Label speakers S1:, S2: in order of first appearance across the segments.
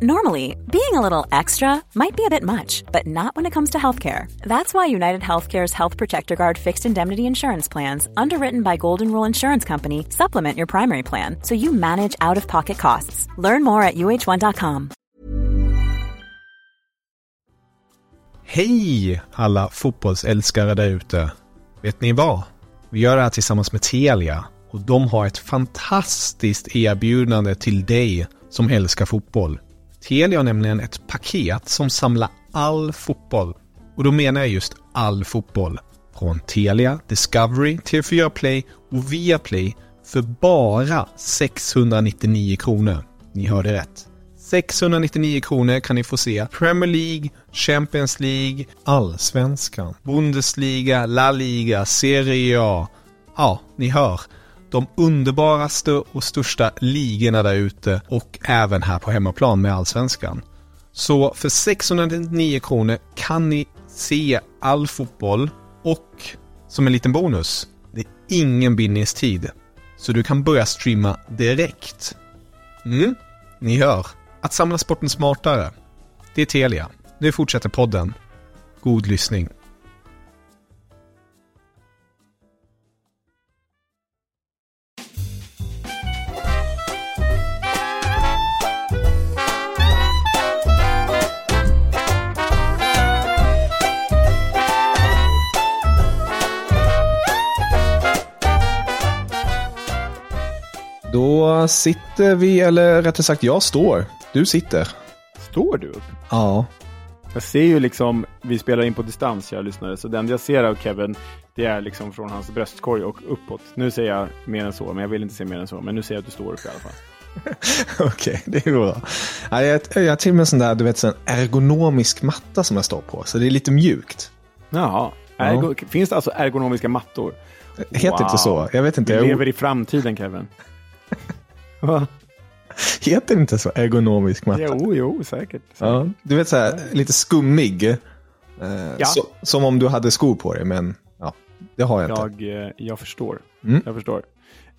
S1: Normally, being a little extra might be a bit much, but not when it comes to healthcare. That's why United Healthcare's Health Protector Guard fixed indemnity insurance plans, underwritten by Golden Rule Insurance Company, supplement your primary plan so you manage out of pocket costs. Learn more at uh1.com.
S2: Hej alla fotbollsälskare där ute! Vet ni vad? Vi gör det här tillsammans med Telia och de har ett fantastiskt erbjudande till dig som älskar fotboll. Telia har nämligen ett paket som samlar all fotboll. Och då menar jag just all fotboll. Från Telia, Discovery, TV4 Play och Viaplay för bara 699 kronor. Ni hörde rätt. 699 kronor kan ni få se Premier League, Champions League, Allsvenskan, Bundesliga, La Liga, Serie A. Ja, ni hör. De underbaraste och största ligorna där ute och även här på hemmaplan med Allsvenskan. Så för 699 kronor kan ni se all fotboll och som en liten bonus, det är ingen bindningstid. Så du kan börja streama direkt. Mm, ni hör. Att samla sporten smartare. Det är Telia. Nu fortsätter podden. God lyssning. Sitter vi, eller rättare sagt jag står. Du sitter.
S3: Står du upp?
S2: Ja.
S3: Jag ser ju liksom, vi spelar in på distans, jag lyssnare, så enda jag ser av Kevin, det är liksom från hans bröstkorg och uppåt. Nu ser jag mer än så, men jag vill inte se mer än så. Men nu ser jag att du står upp i alla fall.
S2: Okej, okay, det är bra. Ja, jag, jag har till och med en sån där, du vet, sån ergonomisk matta som jag står på, så det är lite mjukt.
S3: Jaha. Ergo, ja. Finns det alltså ergonomiska mattor?
S2: Heter wow. inte så? Jag vet inte.
S3: Vi lever i framtiden, Kevin.
S2: Heter det inte så? Ergonomisk matta?
S3: Jo, jo, säkert. säkert.
S2: Ja. Du vet så här, lite skummig. Eh, ja. så, som om du hade skor på dig, men ja, det har jag,
S3: jag
S2: inte.
S3: Eh, jag förstår. Mm. Jag förstår.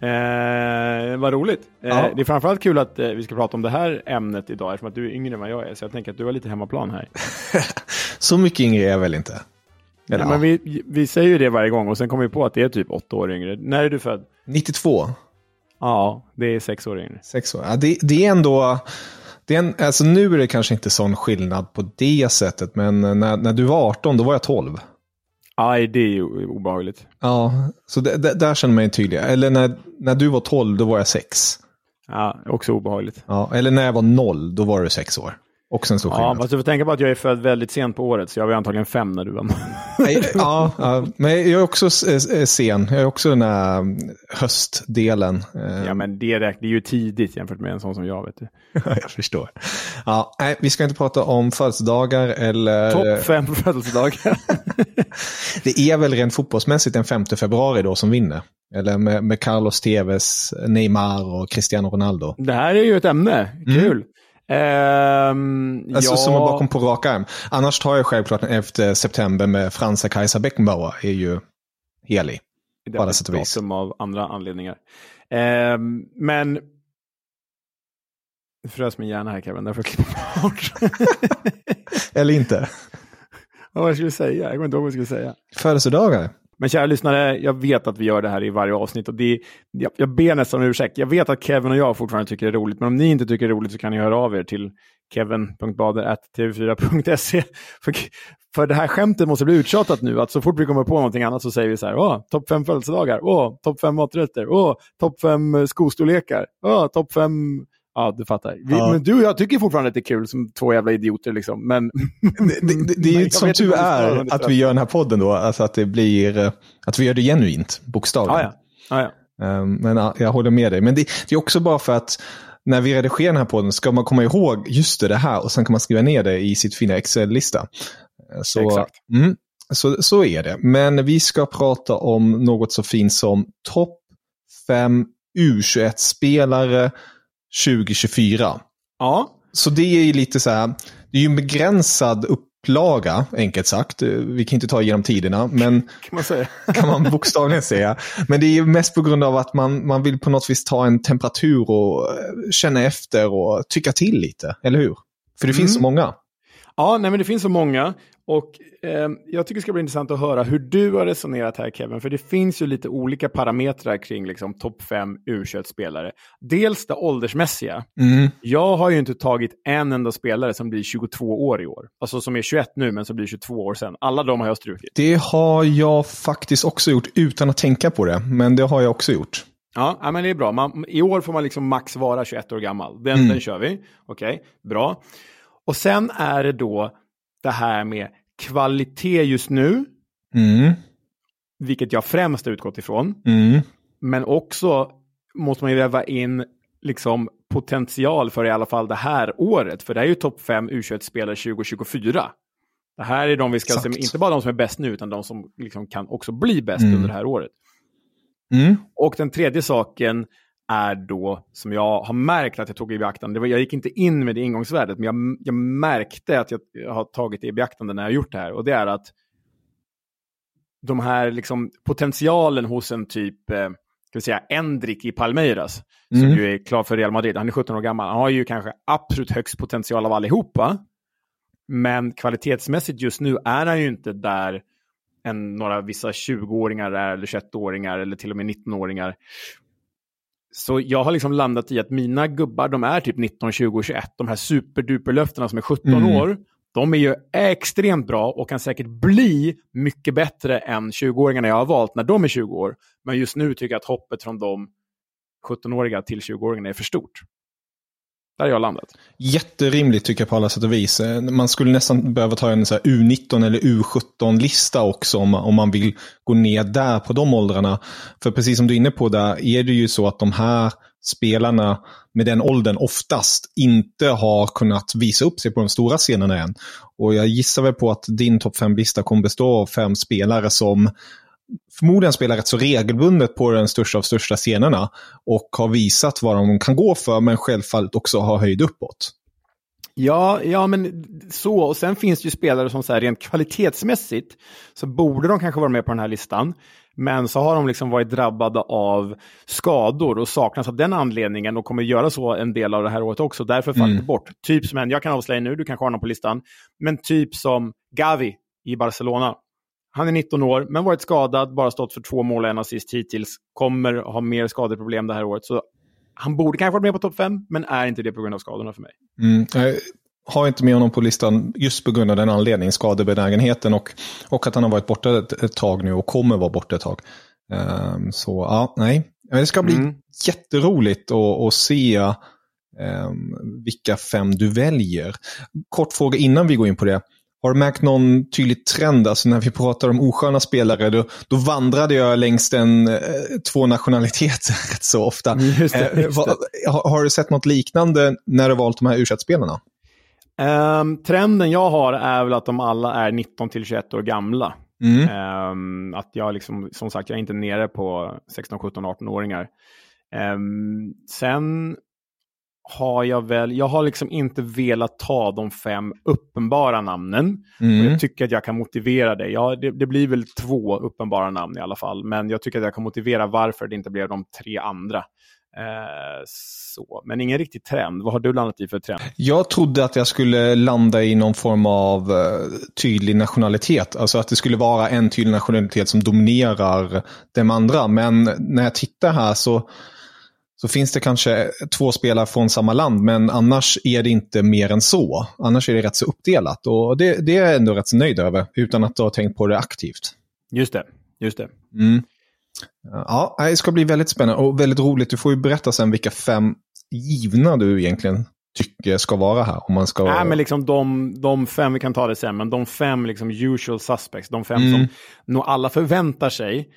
S3: Eh, vad roligt. Eh, ja. Det är framförallt kul att eh, vi ska prata om det här ämnet idag, eftersom att du är yngre än vad jag är. Så jag tänker att du har lite hemmaplan här.
S2: så mycket yngre är jag väl inte?
S3: Eller, ja, men vi, vi säger ju det varje gång och sen kommer vi på att det är typ åtta år yngre. När är du född?
S2: 92.
S3: Ja, det är sex år yngre.
S2: Sex år. Ja, det, det är ändå... Det är en, alltså nu är det kanske inte sån skillnad på det sättet, men när, när du var 18 då var jag 12.
S3: Nej, det är ju obehagligt.
S2: Ja, så det, det, där känner man ju tydligare. Eller när, när du var 12, då var jag 6.
S3: Ja, också obehagligt.
S2: Ja, eller när jag var 0, då var du 6 år. Också en stor skillnad.
S3: Ja, fast du får tänka på att jag är född väldigt sent på året, så jag var antagligen fem när du var
S2: ja, ja, men jag är också sen. Jag är också den här höstdelen.
S3: Ja, men det, det är ju tidigt jämfört med en sån som jag. vet du.
S2: jag förstår. Ja, nej, vi ska inte prata om födelsedagar eller...
S3: Topp fem födelsedagar.
S2: det är väl rent fotbollsmässigt den 5 februari då som vinner. Eller med, med Carlos Tevez, Neymar och Cristiano Ronaldo.
S3: Det här är ju ett ämne. Kul. Mm.
S2: Um, alltså ja. som bakom på rak arm. Annars tar jag självklart 11 september med Fransa Kajsa Beckenbauer är ju helig.
S3: Det är ett datum av andra anledningar. Um, men nu frös min hjärna här Kevin, därför klippa bort.
S2: Eller inte.
S3: Vad var jag skulle säga? Jag kommer inte ihåg vad jag skulle säga.
S2: Födelsedagar?
S3: Men kära lyssnare, jag vet att vi gör det här i varje avsnitt och det, jag, jag ber nästan om ursäkt. Jag vet att Kevin och jag fortfarande tycker det är roligt, men om ni inte tycker det är roligt så kan ni höra av er till kevin.bader.tv4.se. För, för det här skämtet måste bli uttjatat nu, att så fort vi kommer på någonting annat så säger vi så här, åh, topp fem födelsedagar, åh, topp fem maträtter, åh, topp fem eh, skostorlekar, åh, topp fem Ja, du fattar. Vi, ja. Men du och jag tycker fortfarande att det är kul som två jävla idioter. Liksom. Men,
S2: det, det, det är ju som tur är att vi gör den här podden då. Alltså att det blir, eh, att vi gör det genuint, bokstavligen.
S3: Ja, ja.
S2: um, men ja, jag håller med dig. Men det, det, är också bara för att när vi redigerar den här podden ska man komma ihåg just det här och sen kan man skriva ner det i sitt fina Excel-lista.
S3: Eh, så, Exakt.
S2: Mm, så, så är det. Men vi ska prata om något så fint som topp 5 U21-spelare 2024.
S3: Ja.
S2: Så det är ju lite så här, det är ju en begränsad upplaga, enkelt sagt. Vi kan inte ta igenom tiderna, men
S3: kan man, säga.
S2: kan man bokstavligen säga. Men det är ju mest på grund av att man, man vill på något vis ta en temperatur och känna efter och tycka till lite, eller hur? För det finns så
S3: Mm.
S2: många.
S3: Ja, nej, men det finns så många. Och eh, jag tycker det ska bli intressant att höra hur du har resonerat här Kevin. För det finns ju lite olika parametrar kring liksom, topp 5 u spelare Dels det åldersmässiga.
S2: Mm.
S3: Jag har ju inte tagit en enda spelare som blir 22 år i år. Alltså som är 21 nu men som blir 22 år sen. Alla de har jag strukit.
S2: Det har jag faktiskt också gjort utan att tänka på det. Men det har jag också gjort.
S3: Ja, men det är bra. Man, I år får man liksom max vara 21 år gammal. Den,
S2: Mm.
S3: den kör vi. Okej, bra. Och sen är det då det här med kvalitet just nu,
S2: Mm.
S3: vilket jag främst har utgått ifrån.
S2: Mm.
S3: Men också måste man ju väva in liksom potential för i alla fall det här året. För det är ju topp 5 U21-spelare 2024. Det här är de vi ska se,
S2: Exakt.
S3: inte bara de som är bäst nu, utan de som liksom kan också bli bäst
S2: Mm.
S3: under det här året.
S2: Mm.
S3: Och den tredje saken är då, som jag har märkt att jag tog i beaktande, det var, jag gick inte in med det ingångsvärdet, men jag, jag märkte att jag, jag har tagit det i beaktande när jag har gjort det här. Och det är att de här liksom, potentialen hos en typ, eh, ska vi säga, Endrik i Palmeiras, som
S2: Mm.
S3: ju är klar för Real Madrid, han är 17 år gammal, han har ju kanske absolut högst potential av allihopa. Men kvalitetsmässigt just nu är han ju inte där än några vissa 20-åringar är, eller 21-åringar eller till och med 19-åringar. Så jag har liksom landat i att mina gubbar, de är typ 19, 20, 21. De här superduperlöftena som är 17
S2: Mm.
S3: år, de är ju extremt bra och kan säkert bli mycket bättre än 20-åringarna jag har valt när de är 20 år. Men just nu tycker jag att hoppet från de 17-åriga till 20-åringarna är för stort. Där har jag landat.
S2: Jätterimligt tycker jag på alla sätt och vis. Eh, man skulle nästan behöva ta en så här U19 eller U17-lista också om, om man vill gå ner där på de åldrarna. För precis som du är inne på där är det ju så att de här spelarna med den åldern oftast inte har kunnat visa upp sig på de stora scenerna än. Och jag gissar väl på att din topp 5-lista kommer bestå av fem spelare som förmodligen spelar rätt så regelbundet på den största av största scenerna och har visat vad de kan gå för, men självfallet också har höjd uppåt.
S3: Ja, ja, men så. Och sen finns det ju spelare som så här, rent kvalitetsmässigt så borde de kanske vara med på den här listan. Men så har de liksom varit drabbade av skador och saknas av den anledningen och kommer göra så en del av det här året också. Därför faller det bort. Typ som en, jag kan avslöja nu, du kanske har någon på listan, men typ som Gavi i Barcelona. Han är 19 år, men varit skadad, bara stått för två mål och en assist hittills. Kommer ha mer skadeproblem det här året. Så han borde kanske varit med på topp 5, men är inte det på grund av skadorna för mig.
S2: Mm. Jag har inte med honom på listan just på grund av den anledningen, skadebenägenheten och, och att han har varit borta ett, ett tag nu och kommer vara borta ett tag. Ehm, så ja, nej. Det ska bli
S3: Mm.
S2: jätteroligt att, att se ehm, vilka fem du väljer. Kort fråga innan vi går in på det. Har du märkt någon tydlig trend? Alltså när vi pratar om osköna spelare, då, då vandrade jag längs den eh, två nationaliteter rätt så ofta.
S3: Just det,
S2: Eh,
S3: just
S2: vad- har, har du sett något liknande när du valt de här u spelarna
S3: Ehm, trenden jag har är väl att de alla är 19 till 21 år gamla.
S2: Mm.
S3: Ehm, att jag liksom, som sagt, jag är inte nere på 16, 17, 18-åringar. Ehm, sen har jag väl, jag har liksom inte velat ta de fem uppenbara namnen. Och
S2: Mm.
S3: jag tycker att jag kan motivera det. Ja, det. Det blir väl två uppenbara namn i alla fall. Men jag tycker att jag kan motivera varför det inte blev de tre andra. Eh, så. Men ingen riktig trend. Vad har du landat i för trend?
S2: Jag trodde att jag skulle landa i någon form av eh, tydlig nationalitet. Alltså att det skulle vara en tydlig nationalitet som dominerar de andra. Men när jag tittar här så, så finns det kanske två spelare från samma land. Men annars är det inte mer än så. Annars är det rätt så uppdelat. Och det, det är jag ändå rätt så nöjd över. Utan att ha tänkt på det aktivt.
S3: Just det. Just det.
S2: Mm. Ja, det ska bli väldigt spännande och väldigt roligt. Du får ju berätta sen vilka fem givna du egentligen tycker ska vara här. Om man ska...
S3: Nej, men liksom de, de fem, vi kan ta det sen, men de fem liksom usual suspects, de fem
S2: Mm.
S3: som nog alla förväntar sig,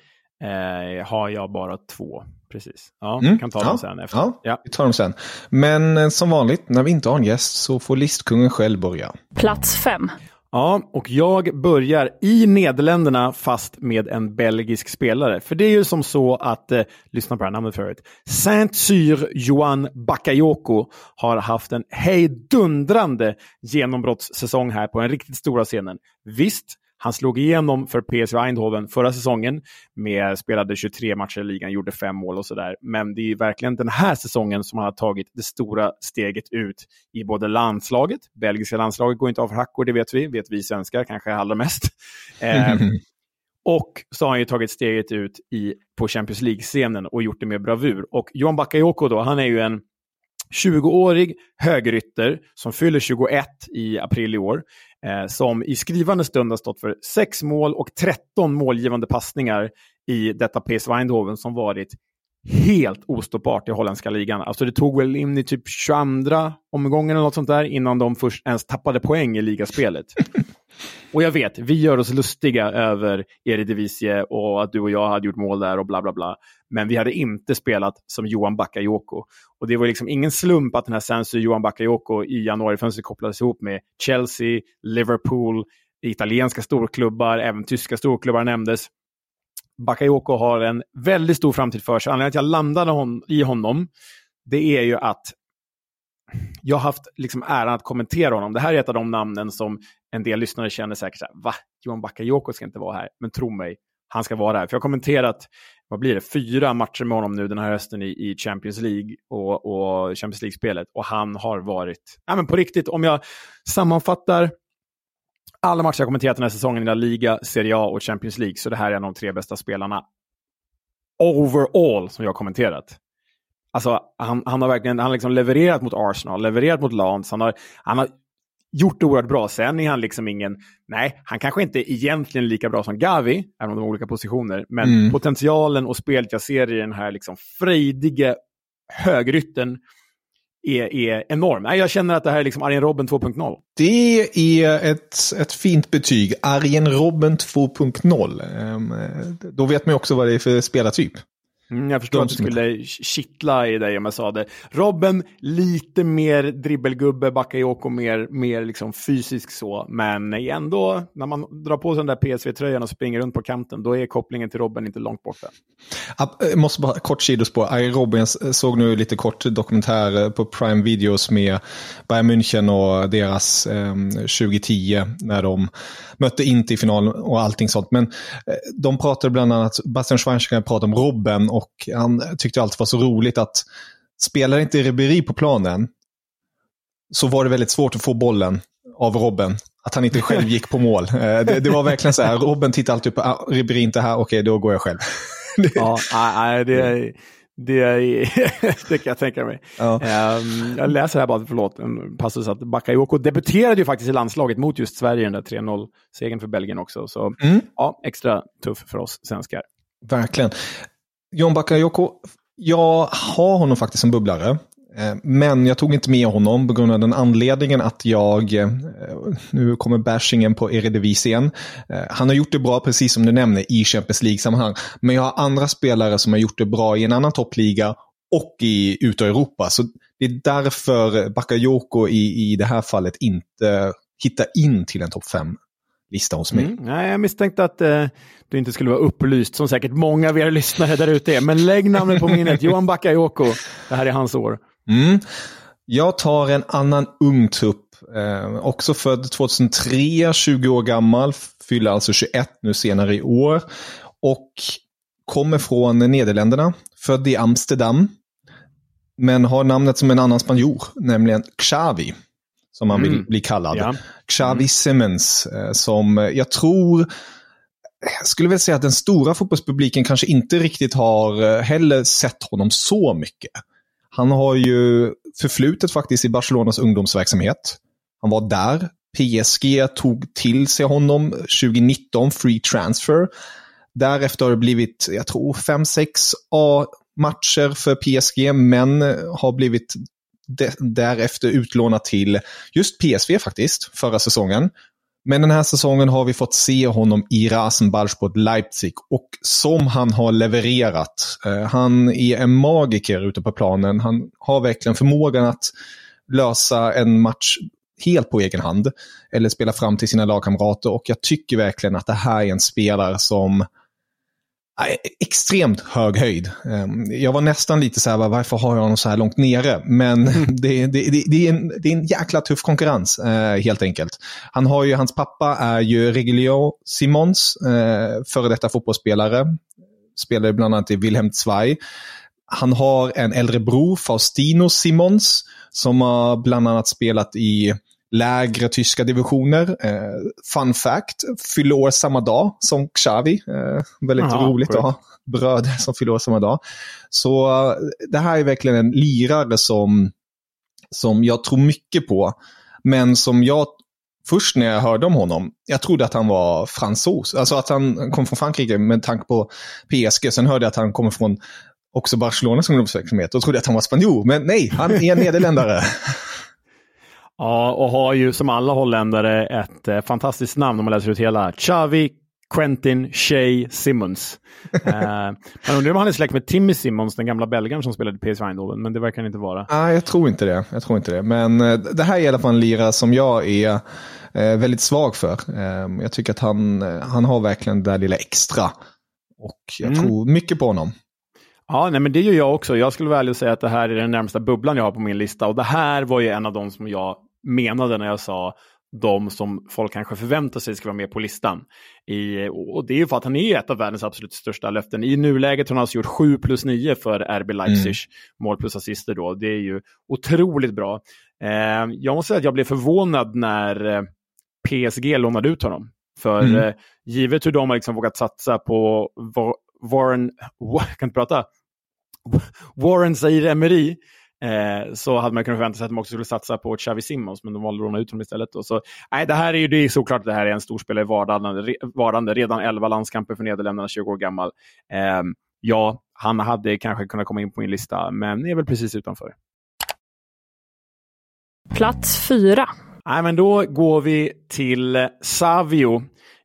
S3: eh, har jag bara två. Precis. Ja,
S2: Mm.
S3: vi kan ta
S2: Ja.
S3: dem sen efter.
S2: Ja,
S3: Ja.
S2: vi tar dem sen. Men eh, som vanligt, när vi inte har en gäst så får listkungen själv börja.
S4: Plats 5.
S3: Ja, och jag börjar i Nederländerna fast med en belgisk spelare. För det är ju som så att, eh, lyssna på det här namnet förut, Saint-Cyr Johan Bakayoko har haft en hejdundrande genombrottssäsong här på den riktigt stora scenen. Visst, Han slog igenom för PSV Eindhoven förra säsongen, med, spelade 23 matcher i ligan, gjorde fem mål och sådär. Men det är verkligen den här säsongen som han har tagit det stora steget ut i både landslaget, belgiska landslaget går inte av för hackor, det vet vi, vet vi svenskar kanske allra mest. Eh, och så har han ju tagit steget ut i, på Champions League-scenen och gjort det med bravur. Och Johan Bakayoko då, han är ju en 20-årig högerytter som fyller 21 i april i år. Eh, som i skrivande stund har stått för 6 mål och 13 målgivande passningar i detta PSV Eindhoven som varit helt ostoppbart i holländska ligan. Alltså det tog väl in i typ 22 omgången eller något sånt där innan de först ens tappade poäng i ligaspelet. och jag vet, vi gör oss lustiga över Eredivisie och att du och jag hade gjort mål där och bla bla bla. Men vi hade inte spelat som Johan Bakayoko. Och det var liksom ingen slump att den här Sensu Johan Bakayoko i januarifönstret kopplades ihop med Chelsea, Liverpool, italienska storklubbar, även tyska storklubbar nämndes. Bakayoko har en väldigt stor framtid för sig. Anledningen till att jag landade hon, i honom, det är ju att jag har haft liksom äran att kommentera honom. Det här är ett av de namnen som en del lyssnare känner säkert så här, va? Johan Bakayoko ska inte vara här. Men tro mig, han ska vara här. För jag har kommenterat, vad blir det, fyra matcher med honom nu den här hösten i, i Champions League och, och Champions League-spelet. Och han har varit, ja men på riktigt, om jag sammanfattar alla matcher jag kommenterat den här säsongen i La Liga, Serie A och Champions League, så det här är en av de tre bästa spelarna overall som jag har kommenterat. Alltså, han, han har verkligen han liksom levererat mot Arsenal, levererat mot Lance, han har, han har gjort det oerhört bra. Sen är han liksom ingen, nej, han kanske inte egentligen är lika bra som Gavi, även om de har olika positioner, men mm. potentialen och spelet jag ser i den här liksom frejdige högrytten är, är enorm. Jag känner att det här är liksom Arjen Robben 2.0.
S2: Det är ett, ett fint betyg. Arjen Robben 2.0. Ehm, då vet man också vad det är för spelartyp.
S3: Mm, jag förstår att det skulle kittla i dig om jag sa det. Robben, lite mer dribbelgubbe, Bakayoko mer, mer liksom fysisk så. Men ändå, när man drar på sig den där PSV-tröjan och springer runt på kanten, då är kopplingen till Robben inte långt borta.
S2: Jag måste bara kort sidospår. Ari Robben såg nu lite kort dokumentär eh, på Prime Videos med Bayern München och deras eh, 2010 när de mötte inte i finalen och allting sånt. Men eh, de pratade bland annat, Bastian Schweinsteiger pratade om Robben och han tyckte alltid var så roligt att spelar inte Ribéry på planen så var det väldigt svårt att få bollen av Robben. Att han inte själv gick på mål. Eh, det, det var verkligen så här, Robben tittade alltid på, ah, Ribéry inte här, okej då går jag själv.
S3: ja, nej, det, det, det kan jag tänka mig. Ja. Um, jag läser här bara, förlåt, en passus att Bakayoko debuterade ju faktiskt i landslaget mot just Sverige, den där 3-0-segern för Belgien också. Så mm. ja, extra tuff för oss svenskar.
S2: Verkligen. John Bakayoko, jag har honom faktiskt som bubblare. Eh, men jag tog inte med honom på grund av den anledningen att jag, eh, nu kommer bashingen på Eredivisie igen. Eh, han har gjort det bra precis som du nämner i Champions League-sammanhang. Men jag har andra spelare som har gjort det bra i en annan toppliga och i utav Europa. Så det är därför Bakayoko i, i det här fallet inte hittar in till en topp 5 lista hos mig. Mm,
S3: nej, jag misstänkte att eh, du inte skulle vara upplyst, som säkert många av er lyssnare där ute är. Men lägg namnet på minnet, Johan Bakayoko. Det här är hans år.
S2: Mm. Jag tar en annan ung tupp, eh, också född 2003, 20 år gammal, fyller alltså 21 nu senare i år. Och kommer från Nederländerna, född i Amsterdam. Men har namnet som en annan spanjor, nämligen Xavi som han vill mm. bli kallad. Ja. Xavi mm. Simmons, eh, som jag tror, jag skulle väl säga att den stora fotbollspubliken kanske inte riktigt har eh, heller sett honom så mycket. Han har ju förflutet faktiskt i Barcelonas ungdomsverksamhet. Han var där. PSG tog till sig honom 2019, free transfer. Därefter har det blivit, jag tror, 5-6 A-matcher för PSG, men har blivit därefter utlånad till just PSV faktiskt, förra säsongen. Men den här säsongen har vi fått se honom i Rasenballsport Leipzig och som han har levererat. Eh, han är en magiker ute på planen. Han har verkligen förmågan att lösa en match helt på egen hand. Eller spela fram till sina lagkamrater och jag tycker verkligen att det här är en spelare som E- extremt hög höjd. Ehm, jag var nästan lite så här, varför har jag honom så här långt nere? Men det, det, det, det, är, en, det är en jäkla tuff konkurrens, eh, helt enkelt. Han har ju, hans pappa är ju Regilio Simons, eh, före detta fotbollsspelare. Spelade bland annat i Wilhelm Zweig. Han har en äldre bror, Faustino Simons, som har bland annat spelat i lägre tyska divisioner. Eh, fun fact, fyller år samma dag som Xavi. Eh, väldigt Aha, roligt att ha bröder som fyller år samma dag. Så eh, det här är verkligen en lirare som, som jag tror mycket på. Men som jag först när jag hörde om honom, jag trodde att han var fransos. Alltså att han kom från Frankrike med tanke på PSG. Sen hörde jag att han kommer från också Barcelonas ungdomsverksamhet och trodde att han var spanjor. Men nej, han är nederländare.
S3: Ja, och har ju som alla holländare ett eh, fantastiskt namn om man läser ut hela. Xavi Quentin Shea Simmons. eh, man undrar om han är släkt med Timmy Simmons, den gamla belgaren som spelade i PSV Eindhoven, men det verkar han inte vara.
S2: Nej, jag tror inte det. Jag tror inte det. Men eh, det här är i alla fall en lira som jag är eh, väldigt svag för. Eh, jag tycker att han, eh, han har verkligen det där lilla extra. Och jag mm. tror mycket på honom.
S3: Ja, nej, men det gör jag också. Jag skulle väl säga att det här är den närmsta bubblan jag har på min lista. Och det här var ju en av de som jag menade när jag sa de som folk kanske förväntar sig ska vara med på listan. I, och det är ju för att han är ett av världens absolut största löften. I nuläget har han alltså gjort 7 plus 9 för RB Leipzig, mm. mål plus assister då. Det är ju otroligt bra. Eh, jag måste säga att jag blev förvånad när eh, PSG lånade ut honom. För mm. eh, givet hur de har liksom vågat satsa på Warren, kan inte prata, Warren Zaire Emery eh, så hade man kunnat förvänta sig att de också skulle satsa på Xavi Simons, men de valde att låna ut honom istället. Och så, nej, det här är ju det är såklart att det här är en storspelare vardande, vardande, redan 11 landskamper för Nederländerna, 20 år gammal. Eh, ja, han hade kanske kunnat komma in på min lista, men är väl precis utanför.
S4: Plats fyra.
S3: Nej, men då går vi till Savio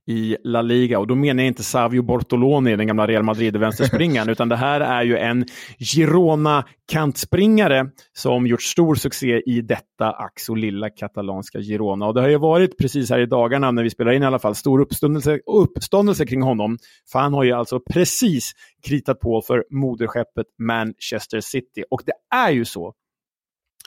S3: i La Liga. Och då menar jag inte Savio Bortoloni, den gamla Real Madrid-vänsterspringaren, utan det här är ju en Girona-kantspringare som gjort stor succé i detta ack så lilla katalanska Girona. Och det har ju varit precis här i dagarna, när vi spelar in i alla fall, stor uppståndelse, uppståndelse kring honom. För han har ju alltså precis kritat på för moderskeppet Manchester City. Och det är ju så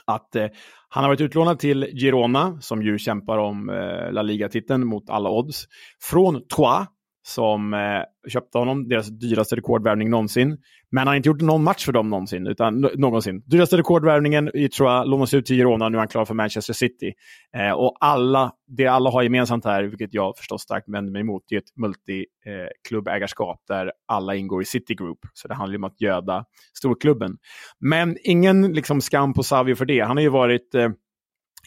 S3: att eh, han har varit utlånad till Girona, som ju kämpar om eh, La Liga-titeln mot alla odds, från Troyes, som eh, köpte honom, deras dyraste rekordvärvning någonsin. Men han har inte gjort någon match för dem någonsin, utan någonsin. Dyraste rekordvärvningen i jag lånas ut till Girona, nu är han klar för Manchester City. Eh, och alla, det alla har gemensamt här, vilket jag förstås starkt vänder mig emot, det är ett multiklubbägarskap eh, där alla ingår i City Group. Så det handlar om att göda storklubben. Men ingen liksom, skam på Savio för det. Han har ju varit eh,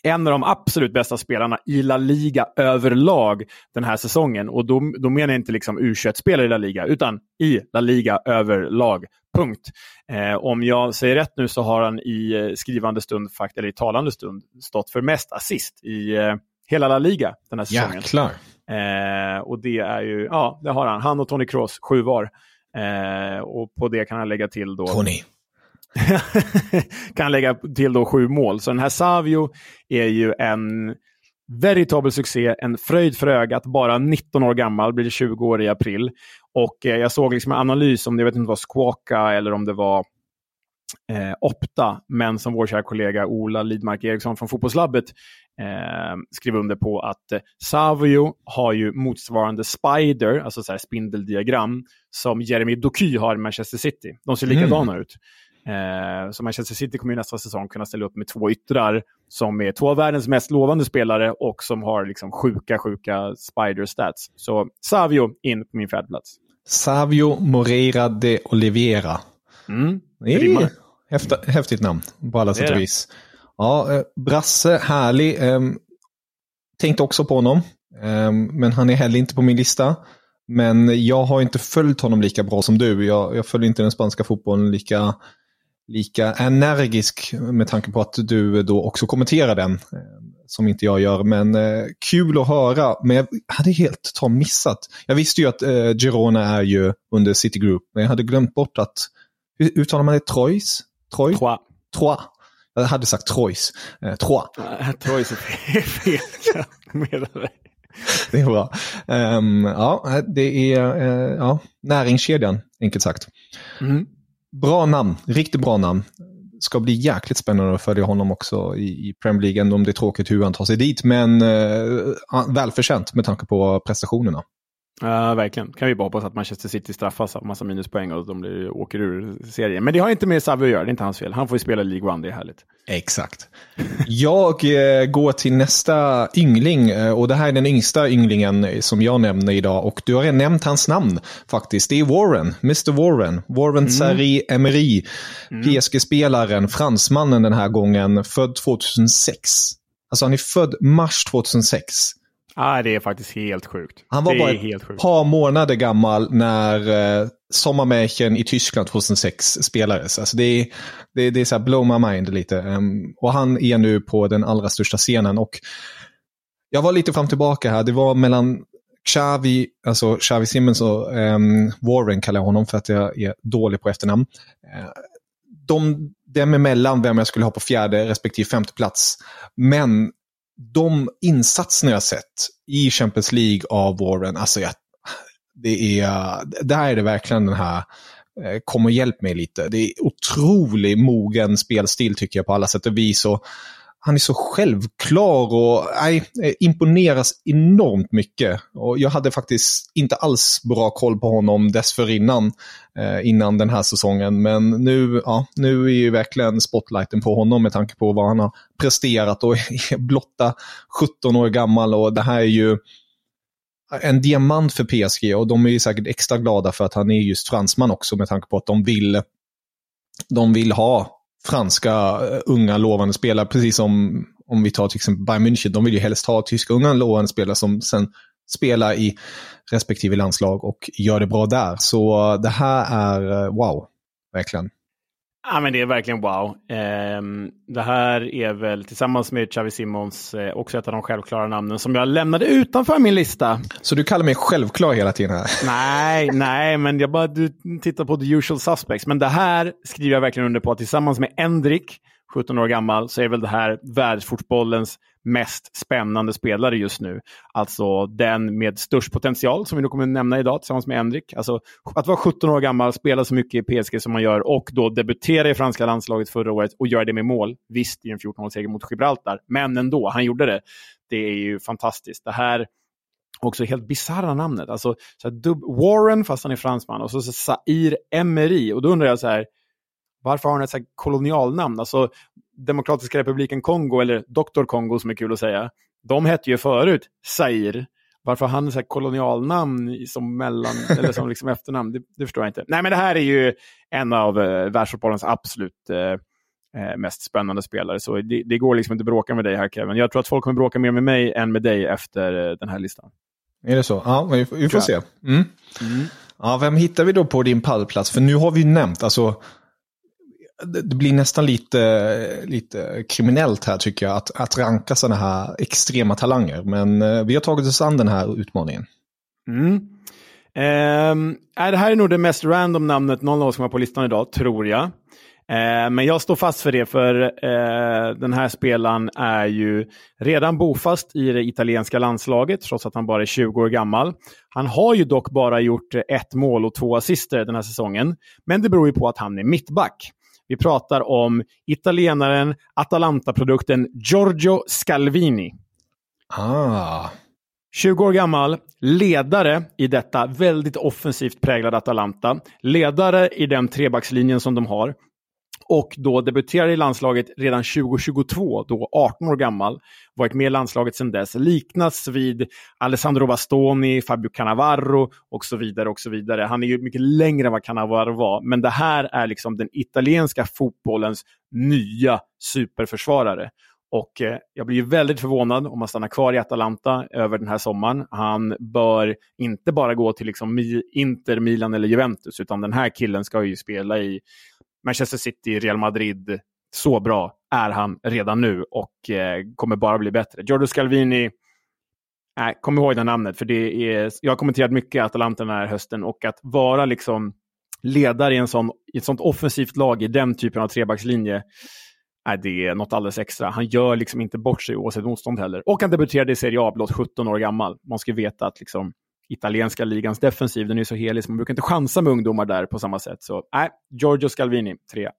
S3: en av de absolut bästa spelarna i La Liga överlag den här säsongen. Och då, då menar jag inte liksom U21-spelare i La Liga, utan i La Liga överlag. Punkt. Eh, om jag säger rätt nu så har han i eh, skrivande stund, eller i talande stund, stått för mest assist i eh, hela La Liga den här säsongen.
S2: Jäklar.
S3: Eh, och det är ju, ja, det har han. Han och Tony Kroos, sju var. Eh, och på det kan han lägga till då...
S2: Tony.
S3: kan lägga till då sju mål. Så den här Savio är ju en veritabel succé, en fröjd för ögat, bara 19 år gammal, blir 20 år i april. Och eh, jag såg liksom en analys, om det jag vet inte var Squawka eller om det var eh, Opta, men som vår kära kollega Ola Lidmark Eriksson från Fotbollslabbet eh, skrev under på att eh, Savio har ju motsvarande Spider, alltså så spindeldiagram, som Jeremy Doky har i Manchester City. De ser likadana mm. ut. Eh, så Manchester City kommer nästa säsong kunna ställa upp med två yttrar som är två av världens mest lovande spelare och som har liksom sjuka, sjuka spider-stats. Så Savio in på min fjärdeplats.
S2: Savio Moreira de Oliveira. Mm, det är häfta, häftigt namn på alla sätt och vis. Ja, eh, Brasse, härlig. Um, tänkte också på honom, um, men han är heller inte på min lista. Men jag har inte följt honom lika bra som du. Jag, jag följer inte den spanska fotbollen lika lika energisk med tanke på att du då också kommenterar den, eh, som inte jag gör. Men eh, kul att höra, men jag hade helt ta missat. Jag visste ju att eh, Girona är ju under City Group, men jag hade glömt bort att, hur uttalar man det? Troyes?
S3: Troy? Trois.
S2: Trois. Jag hade sagt Troyes. Eh, Trois.
S3: Troyes är fel.
S2: det är bra. Um, ja, det är uh, ja, näringskedjan enkelt sagt. Mm. Bra namn, riktigt bra namn. Ska bli jäkligt spännande att följa honom också i, i Premier League, ändå om det är tråkigt hur han tar sig dit. Men eh, välförtjänt med tanke på prestationerna.
S3: Ja, uh, verkligen. Kan vi bara hoppas att Manchester City straffas av massa minuspoäng och de blir, åker ur serien. Men det har inte med Savio att göra, det är inte hans fel. Han får ju spela League One, det är härligt.
S2: Exakt. Jag eh, går till nästa yngling eh, och det här är den yngsta ynglingen som jag nämner idag och du har redan nämnt hans namn faktiskt. Det är Warren, Mr Warren. Warren mm. Sarri Emery, mm. PSG-spelaren, fransmannen den här gången, född 2006. Alltså han är född mars 2006.
S3: Ah, det är faktiskt helt sjukt.
S2: Han var bara ett par månader gammal när eh, Sommarmärken i Tyskland 2006 spelades. Alltså det är, det, det är så här blow my mind lite. Um, och han är nu på den allra största scenen. Och jag var lite fram tillbaka här. Det var mellan Xavi, alltså Xavi Simmons och um, Warren kallar jag honom för att jag är dålig på efternamn. Uh, de, dem emellan vem jag skulle ha på fjärde respektive femte plats. Men de insatserna jag sett i Champions League av Warren, alltså jag, det är, där är det verkligen den här eh, kom och hjälp mig lite. Det är otroligt mogen spelstil tycker jag på alla sätt och vis. Och han är så självklar och nej, imponeras enormt mycket. Och jag hade faktiskt inte alls bra koll på honom dessförinnan, eh, innan den här säsongen. Men nu, ja, nu är ju verkligen spotlighten på honom med tanke på vad han har presterat och är blotta 17 år gammal. Och det här är ju en diamant för PSG och de är ju säkert extra glada för att han är just fransman också med tanke på att de vill, de vill ha franska eh, unga lovande spelare, precis som om vi tar till exempel Bayern München, de vill ju helst ha tyska unga lovande spelare som sen spelar i respektive landslag och gör det bra där. Så det här är eh, wow, verkligen.
S3: Ja, men det är verkligen wow. Um, det här är väl tillsammans med Xavi Simons eh, också ett av de självklara namnen som jag lämnade utanför min lista.
S2: Så du kallar mig självklar hela tiden här?
S3: Nej, nej, men jag bara du tittar på the usual suspects. Men det här skriver jag verkligen under på tillsammans med Endrik 17 år gammal, så är väl det här världsfotbollens mest spännande spelare just nu. Alltså den med störst potential, som vi nu kommer nämna idag tillsammans med Henrik. Alltså att vara 17 år gammal, spela så mycket i PSG som man gör och då debutera i franska landslaget förra året och göra det med mål. Visst, i en 14-målsseger mot Gibraltar, men ändå, han gjorde det. Det är ju fantastiskt. Det här också helt bisarra namnet. Alltså, så här, Warren, fast han är fransman, och så, så Sair Emery. Och då undrar jag så här, varför har han ett så kolonialnamn? Alltså, Demokratiska republiken Kongo, eller Dr. Kongo som är kul att säga, de hette ju förut Zaire. Varför han ett kolonialnamn som, mellan, eller som liksom efternamn, det, det, förstår jag inte. Nej, men det här är ju en av eh, världsfotbollens absolut eh, eh, mest spännande spelare. Så det, det, går liksom inte att bråka med dig här Kevin. Jag tror att folk kommer bråka mer med mig än med dig efter eh, den här listan.
S2: Är det så? Ja, vi, vi får se. Mm. Mm. Ja, vem hittar vi då på din pallplats? För nu har vi nämnt, alltså det blir nästan lite, lite kriminellt här tycker jag, att, att ranka sådana här extrema talanger. Men eh, vi har tagit oss an den här utmaningen.
S3: Mm. Eh, det här är nog det mest random namnet någon av oss kommer på listan idag, tror jag. Eh, men jag står fast för det, för eh, den här spelaren är ju redan bofast i det italienska landslaget, trots att han bara är 20 år gammal. Han har ju dock bara gjort ett mål och två assister den här säsongen, men det beror ju på att han är mittback. Vi pratar om italienaren, Atalanta-produkten Giorgio Scalvini.
S2: Ah.
S3: 20 år gammal, ledare i detta väldigt offensivt präglade Atalanta. Ledare i den trebackslinjen som de har och då debuterade i landslaget redan 2022, då 18 år gammal. Varit med i landslaget sedan dess. Liknas vid Alessandro Bastoni, Fabio Cannavaro och så vidare. och så vidare. Han är ju mycket längre än vad Cannavaro var, men det här är liksom den italienska fotbollens nya superförsvarare. Och eh, jag blir väldigt förvånad om han stannar kvar i Atalanta över den här sommaren. Han bör inte bara gå till liksom Inter, Milan eller Juventus, utan den här killen ska ju spela i Manchester City, Real Madrid, så bra är han redan nu och eh, kommer bara bli bättre. Giorgio Scalvini, äh, kom ihåg det namnet, för det är, jag har kommenterat mycket Atalanta den här hösten och att vara liksom ledare i, en sån, i ett sånt offensivt lag i den typen av trebackslinje, äh, det är något alldeles extra. Han gör liksom inte bort sig oavsett motstånd heller. Och han debuterade i Serie A blott 17 år gammal. Man ska veta att liksom, italienska ligans defensiv. Den är så helig, så man brukar inte chansa med ungdomar där på samma sätt. Så nej, Giorgio Scalvini, tre.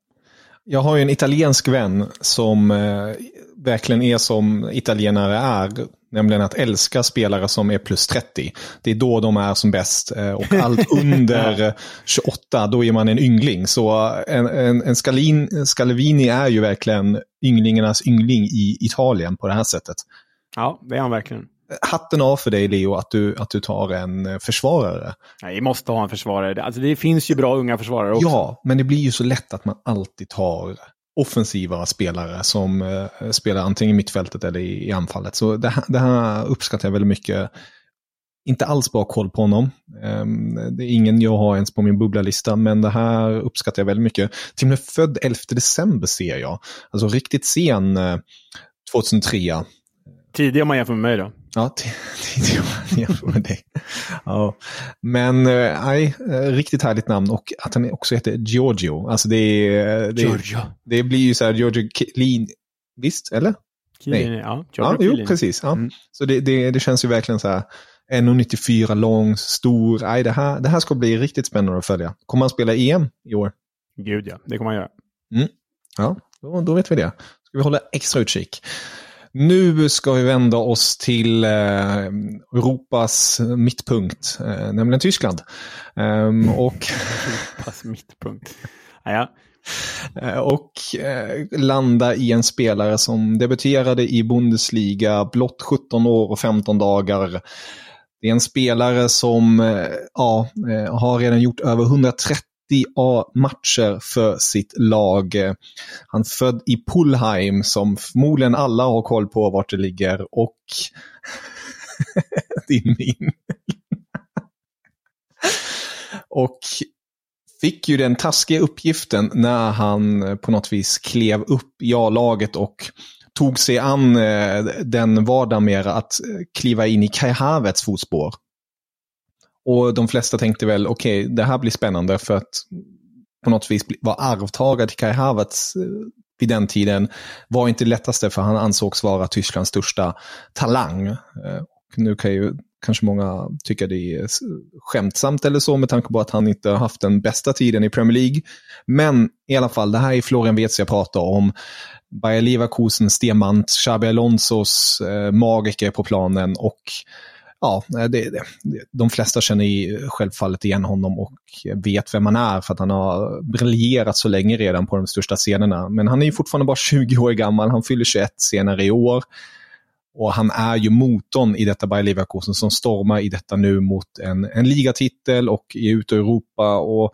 S2: Jag har ju en italiensk vän som eh, verkligen är som italienare är. Nämligen att älska spelare som är plus 30. Det är då de är som bäst. Eh, och allt under 28, då är man en yngling. Så en, en, en Scalin, Scalvini är ju verkligen ynglingarnas yngling i Italien på det här sättet.
S3: Ja, det är han verkligen.
S2: Hatten av för dig Leo att du, att du tar en eh, försvarare.
S3: Nej, vi måste ha en försvarare. Alltså, det finns ju bra unga försvarare också.
S2: Ja, men det blir ju så lätt att man alltid tar offensiva spelare som eh, spelar antingen i mittfältet eller i, i anfallet. Så det här, det här, uppskattar jag väldigt mycket. Inte alls bra koll på honom. Um, det är ingen jag har ens på min bubblalista, men det här uppskattar jag väldigt mycket. Till och med född 11 december ser jag. Alltså riktigt sen eh, 2003.
S3: Tidig om man jämför med mig då.
S2: Ja, tidig om man jämför med dig. Ja. Men eh, nej, äh, riktigt härligt namn och att han också heter Giorgio. Alltså det, är, det,
S3: Giorgio.
S2: det blir ju så här Giorgio Kilin, visst? Eller?
S3: Kilin,
S2: Nej.
S3: ja.
S2: Ja,
S3: Giorgio
S2: jo, precis. Ja.
S3: Mm.
S2: Så det, det, det känns ju verkligen så här 1,94 lång, stor. Nej, det, här, det här ska bli riktigt spännande att följa. Kommer han spela EM i år?
S3: Gud ja, det kommer man göra.
S2: Ja, då, då vet vi det. Ska vi hålla extra utkik. Nu ska vi vända oss till eh, Europas mittpunkt, eh, nämligen Tyskland. Ehm, och,
S3: Pass mittpunkt. Ja,
S2: eh, och landa i en spelare som debuterade i Bundesliga blott 17 år och 15 dagar. Det är en spelare som ja, har redan gjort över 130 A-matcher för sitt lag. Han är född i Pullheim som förmodligen alla har koll på vart det ligger och din min. och fick ju den taskiga uppgiften när han på något vis klev upp i A-laget och tog sig an eh, den vardag mer att eh, kliva in i Kai Havertz fotspår. Och de flesta tänkte väl, okej, okay, det här blir spännande för att på något vis vara arvtagare till Kai Havertz eh, vid den tiden var inte det lättaste för han ansågs vara Tysklands största talang. Eh, och nu kan ju kanske många tycka det är skämtsamt eller så med tanke på att han inte har haft den bästa tiden i Premier League. Men i alla fall, det här är Florian Wirtz jag pratar om. Bayer Leverkusens diamant, Xabi Alonsos eh, magiker på planen och ja, det, det, de flesta känner självfallet igen honom och vet vem han är för att han har briljerat så länge redan på de största scenerna. Men han är ju fortfarande bara 20 år gammal, han fyller 21 senare i år. Och han är ju motorn i detta Bayer Leverkusen som stormar i detta nu mot en, en ligatitel och är ute i Europa. Och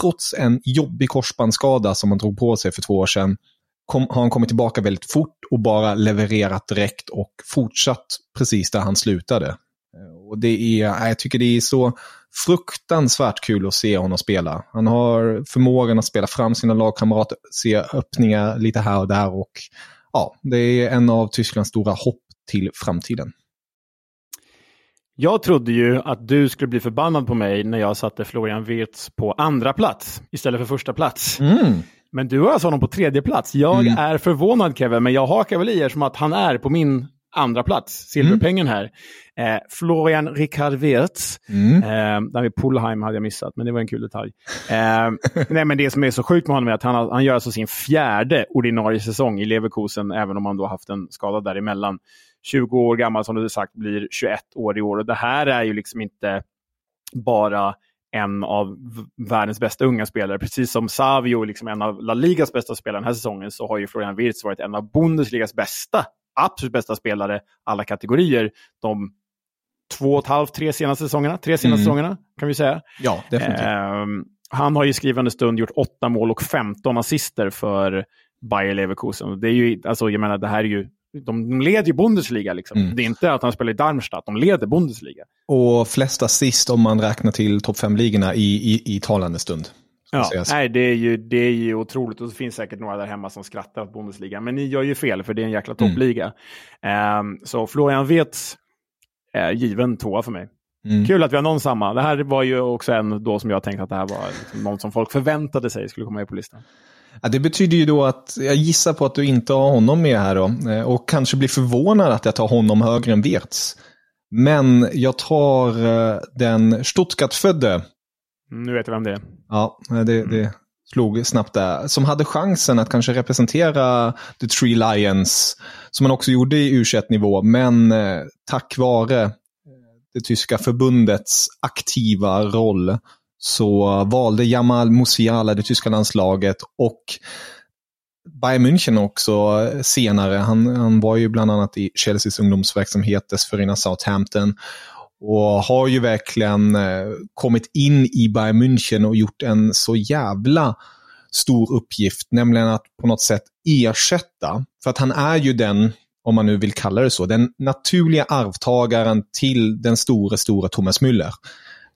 S2: trots en jobbig korsbandsskada som han drog på sig för två år sedan kom, har han kommit tillbaka väldigt fort och bara levererat direkt och fortsatt precis där han slutade. Och det är, jag tycker det är så fruktansvärt kul att se honom spela. Han har förmågan att spela fram sina lagkamrater, se öppningar lite här och där och ja, det är en av Tysklands stora hopp till framtiden.
S3: Jag trodde ju att du skulle bli förbannad på mig när jag satte Florian Wirtz på andra plats istället för första plats.
S2: Mm.
S3: Men du har alltså honom på tredje plats. Jag
S2: Mm.
S3: är förvånad Kevin, men jag hakar väl i er som att han är på min andra plats, silverpengen här. Eh, Florian Ricard Wirtz.
S2: Mm.
S3: Eh, där vid Polheim hade jag missat, men det var en kul detalj. Eh, nej, men det som är så sjukt med honom är att han, har, han gör alltså sin fjärde ordinarie säsong i Leverkusen, även om han då haft en skada däremellan. 20 år gammal som du sagt, blir 21 år i år. Och det här är ju liksom inte bara en av världens bästa unga spelare. Precis som Savio, liksom en av La Ligas bästa spelare den här säsongen, så har ju Florian Wirtz varit en av Bundesligas bästa, absolut bästa spelare, alla kategorier, de två och ett halvt, tre senaste säsongerna. Tre senaste
S2: Mm.
S3: säsongerna, kan vi säga.
S2: Ja, definitivt.
S3: Ehm, han har i skrivande stund gjort åtta mål och 15 assister för Bayer Leverkusen. Det är ju, alltså, jag menar, det här är ju, de leder ju Bundesliga. Liksom.
S2: Mm.
S3: Det är inte att han spelar i Darmstadt, de leder Bundesliga.
S2: Och flest assist om man räknar till topp 5-ligorna i, i, i talande stund.
S3: Ja, nej, det är, ju, det är ju otroligt. Och det finns säkert några där hemma som skrattar åt Bundesliga. Men ni gör ju fel, för det är en jäkla
S2: Mm.
S3: toppliga. Ehm, så Florian Wirtz är given tvåa för mig.
S2: Mm.
S3: Kul att vi har någon samma. Det här var ju också en då som jag tänkte att det här var liksom någon som folk förväntade sig skulle komma med på listan.
S2: Ja, det betyder ju då att jag gissar på att du inte har honom med här då. Eh, Och kanske blir förvånad att jag tar honom högre än Wirtz. Men jag tar eh, den Stuttgart-födde.
S3: Mm, nu vet jag vem det är.
S2: Ja, det, det slog snabbt där. Som hade chansen att kanske representera The Three Lions, som han också gjorde i U21-nivå, men eh, tack vare det tyska förbundets aktiva roll så valde Jamal Musiala det tyska landslaget och Bayern München också senare. Han, han var ju bland annat i Chelseas ungdomsverksamhet, dessförinnan Southampton. Och har ju verkligen eh, kommit in i Bayern München och gjort en så jävla stor uppgift, nämligen att på något sätt ersätta. För att han är ju den, om man nu vill kalla det så, den naturliga arvtagaren till den stora, stora Thomas Müller.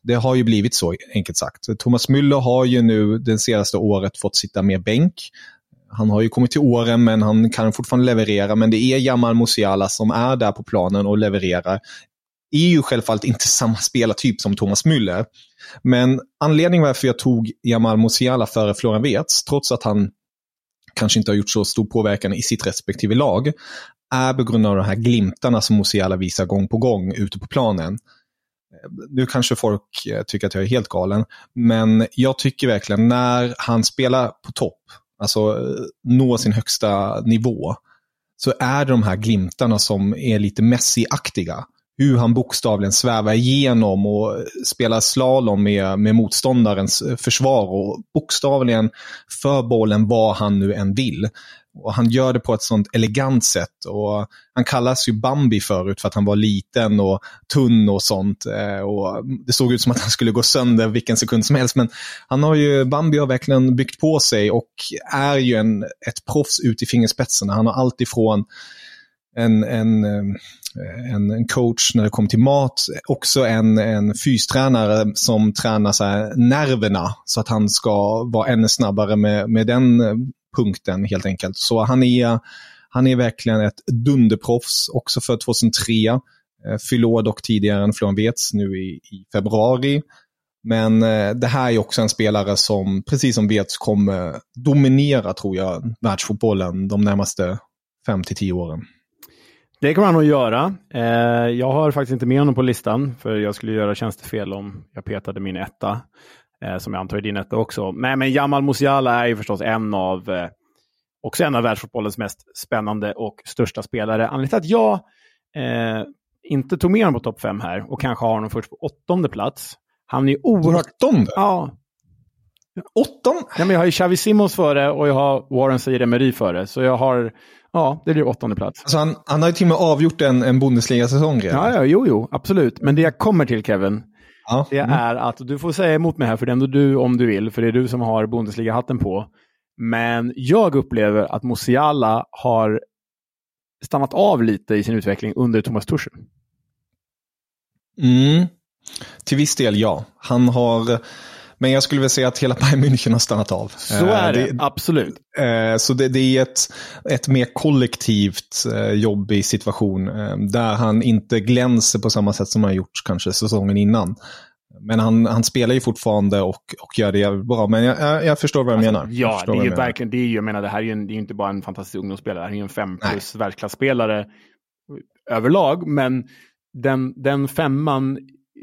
S2: Det har ju blivit så, enkelt sagt. Thomas Müller har ju nu det senaste året fått sitta med bänk. Han har ju kommit till åren men han kan fortfarande leverera. Men det är Jamal Musiala som är där på planen och levererar. Är ju självfallet inte samma spelartyp som Thomas Müller. Men anledningen varför jag tog Jamal Musiala före Florian Wirtz, trots att han kanske inte har gjort så stor påverkan i sitt respektive lag, är på grund av de här glimtarna som Musiala visar gång på gång ute på planen. Nu kanske folk eh, tycker att jag är helt galen, men jag tycker verkligen när han spelar på topp, alltså eh, når sin högsta nivå, så är det de här glimtarna som är lite Messi-aktiga. Hur han bokstavligen svävar igenom och spelar slalom med, med motståndarens eh, försvar och bokstavligen för bollen vad han nu än vill. Och han gör det på ett sånt elegant sätt. Och han kallas ju Bambi förut för att han var liten och tunn och sånt. Eh, och det såg ut som att han skulle gå sönder vilken sekund som helst. Men han har ju, Bambi har verkligen byggt på sig och är ju en, ett proffs ut i fingerspetsarna. Han har alltifrån en, en, eh, en, en coach när det kommer till mat, också en, en fystränare som tränar så nerverna så att han ska vara ännu snabbare med, med den eh, punkten helt enkelt. Så han är, han är verkligen ett dunderproffs, också för 2003. Eh, fyller dock tidigare än Florian Wirtz nu i, i februari. Men eh, det här är också en spelare som, precis som Wirtz, kommer dominera, tror jag, världsfotbollen de närmaste 5-10 åren.
S3: Det kommer han att göra. Eh, jag har faktiskt inte med honom på listan, för jag skulle göra tjänstefel om jag petade min etta eh, som jag antar är din etta också. Men, men Jamal Musiala är ju förstås en av, eh, också en av världsfotbollens mest spännande och största spelare. Anledningen till att jag inte tog med honom på topp fem här och kanske har honom först på åttonde plats. Han är oerhört...
S2: Åttonde?
S3: Ja.
S2: Åttonde?
S3: Ja, men jag har ju Xavi Simons före och jag har Warren Zaire före. Så jag har, ja, det blir åttonde plats.
S2: Alltså han, han har ju till och med avgjort en, en Bundesliga-säsong redan.
S3: Ja, ja, jo, jo, absolut. Men det jag kommer till Kevin, Ja. Det mm. är att, du får säga emot mig här, för det är ändå du om du vill, för det är du som har Bundesliga-hatten på. Men jag upplever att Musiala har stannat av lite i sin utveckling under Thomas Tuchel.
S2: Mm. Till viss del ja. Han har men jag skulle vilja säga att hela Bayern München har stannat av.
S3: Så är det, det absolut.
S2: Så det, det, är ett, ett mer kollektivt jobbig situation där han inte glänser på samma sätt som han gjort kanske säsongen innan. Men han, han spelar ju fortfarande och, och gör det jävligt bra. Men jag, jag, jag förstår vad du alltså, menar.
S3: Ja, det är ju verkligen, det är ju, jag menar, det här är ju en, det är inte bara en fantastisk ungdomsspelare, det här är ju en fem plus världsklasspelare överlag. Men den, den femman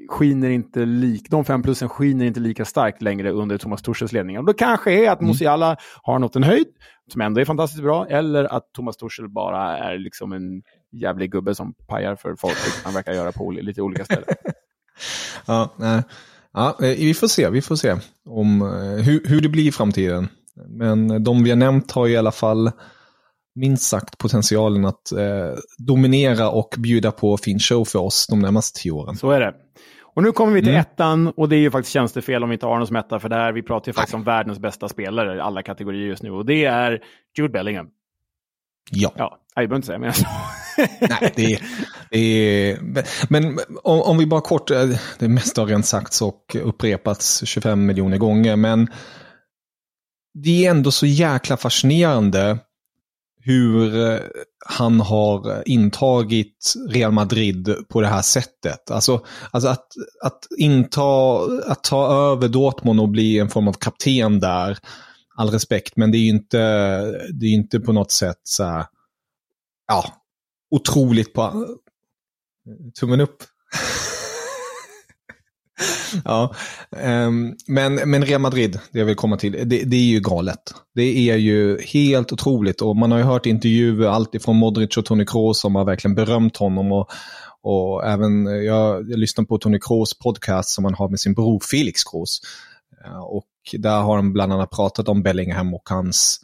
S3: skiner inte lik, de fem plussen skiner inte lika starkt längre under Thomas Torshälls ledning. Och det kanske är att mm. Musiala har nått en höjd som ändå är fantastiskt bra, eller att Thomas Torshäll bara är liksom en jävlig gubbe som pajar för folk, vilket han verkar göra på lite olika ställen.
S2: ja, nej. ja, eh, vi får se, vi får se om eh, hur, hur det blir i framtiden. Men de vi har nämnt har i alla fall minst sagt potentialen att eh, dominera och bjuda på fin show för oss de närmaste tio åren.
S3: Så är det. Och nu kommer vi till mm. ettan och det är ju faktiskt tjänstefel om vi inte har någon som etta för där vi pratar ju faktiskt om världens bästa spelare i alla kategorier just nu och det är Jude Bellingham.
S2: Ja.
S3: Ja, jag behöver inte säga mer.
S2: Nej, det är, det är... Men om, om, vi bara kort, eh, det mesta har redan sagts och upprepats 25 miljoner gånger, men det är ändå så jäkla fascinerande hur eh, han har intagit Real Madrid på det här sättet. Alltså, alltså att, att, inta, att ta över Dortmund och bli en form av kapten där, all respekt, men det är ju inte, det är inte på något sätt så här, ja, otroligt på tummen upp. ja, um, men, men Real Madrid, det jag vill komma till, det, det, är ju galet. Det är ju helt otroligt och man har ju hört intervjuer alltifrån Modric och Toni Kroos som har verkligen berömt honom och, och även eh, jag, jag lyssnar på Toni Kroos podcast som han har med sin bror Felix Kroos. Eh, och där har han bland annat pratat om Bellingham och hans,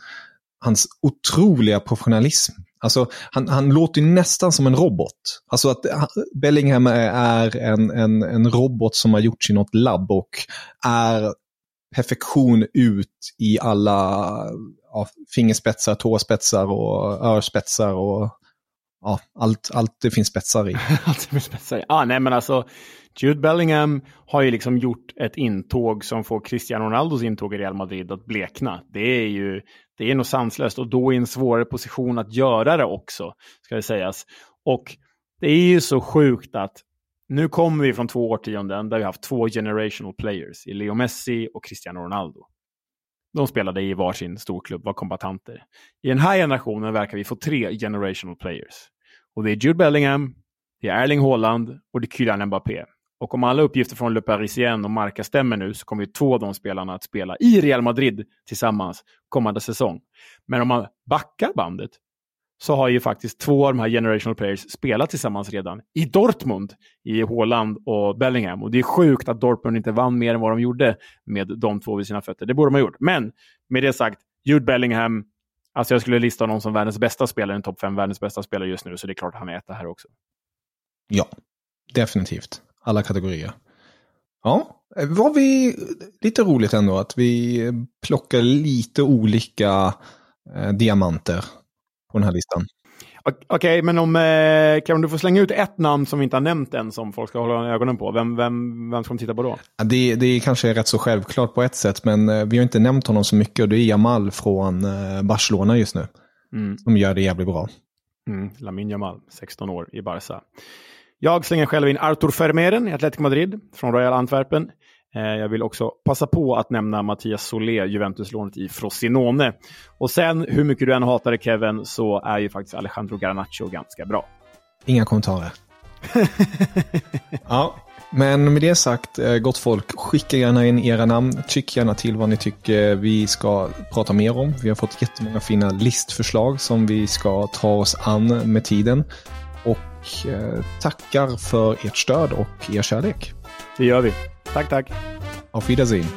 S2: hans otroliga professionalism Alltså, han, han låter nästan som en robot. Alltså att eh, Bellingham är en, en, en robot som har gjorts i något labb och är perfektion ut i alla ja, fingerspetsar, tåspetsar och örspetsar och ja, allt, allt det finns spetsar i.
S3: allt det finns spetsar i. Ah, nej, men alltså, Jude Bellingham har ju liksom gjort ett intåg som får Cristiano Ronaldos intåg i Real Madrid att blekna. Det är ju det är nog sanslöst och då i en svårare position att göra det också, ska det sägas. Och det är ju så sjukt att nu kommer vi från två årtionden där vi haft två generational players i Leo Messi och Cristiano Ronaldo. De spelade i varsin storklubb, var kombatanter. I den här generationen verkar vi få tre generational players. Och det är Jude Bellingham, det är Erling Haaland och det är Kylian Mbappé. Och om alla uppgifter från Le Parisien och Marca stämmer nu så kommer ju två av de spelarna att spela i Real Madrid tillsammans kommande säsong. Men om man backar bandet så har ju faktiskt två av de här generational players spelat tillsammans redan i Dortmund, i Haaland och Bellingham. Och det är sjukt att Dortmund inte vann mer än vad de gjorde med de två vid sina fötter. Det borde de ha gjort. Men med det sagt, Jude Bellingham, alltså jag skulle lista honom som världens bästa spelare, en topp fem världens bästa spelare just nu, så det är klart att han är etta här också.
S2: Ja, definitivt alla kategorier. Ja, var vi lite roligt ändå att vi plockar lite olika eh, diamanter på den här listan.
S3: Okej, okay, men om eh, kan du få slänga ut ett namn som vi inte har nämnt än som folk ska hålla ögonen på? Vem, vem, vem ska de titta på då?
S2: Det, det kanske är rätt så självklart på ett sätt, men eh, vi har inte nämnt honom så mycket och det är Jamal från eh, Barcelona just nu. Mm. Som gör det jävligt bra.
S3: Mm, Lamin Jamal, 16 år i Barca. Jag slänger själv in Artur Vermeeren i Atletico Madrid från Royal Antwerpen. Eh, jag vill också passa på att nämna Mattias Solé, Juventus-lånet i Frosinone. Och sen, hur mycket du än hatar det Kevin, så är ju faktiskt Alejandro Garnacho ganska bra.
S2: Inga kommentarer. ja, men med det sagt, eh, gott folk, skicka gärna in era namn. Tyck gärna till vad ni tycker vi ska prata mer om. Vi har fått jättemånga fina listförslag som vi ska ta oss an med tiden och eh, tackar för ert stöd och er kärlek.
S3: Det gör vi. Tack, tack.
S2: Auf Wiedersehen.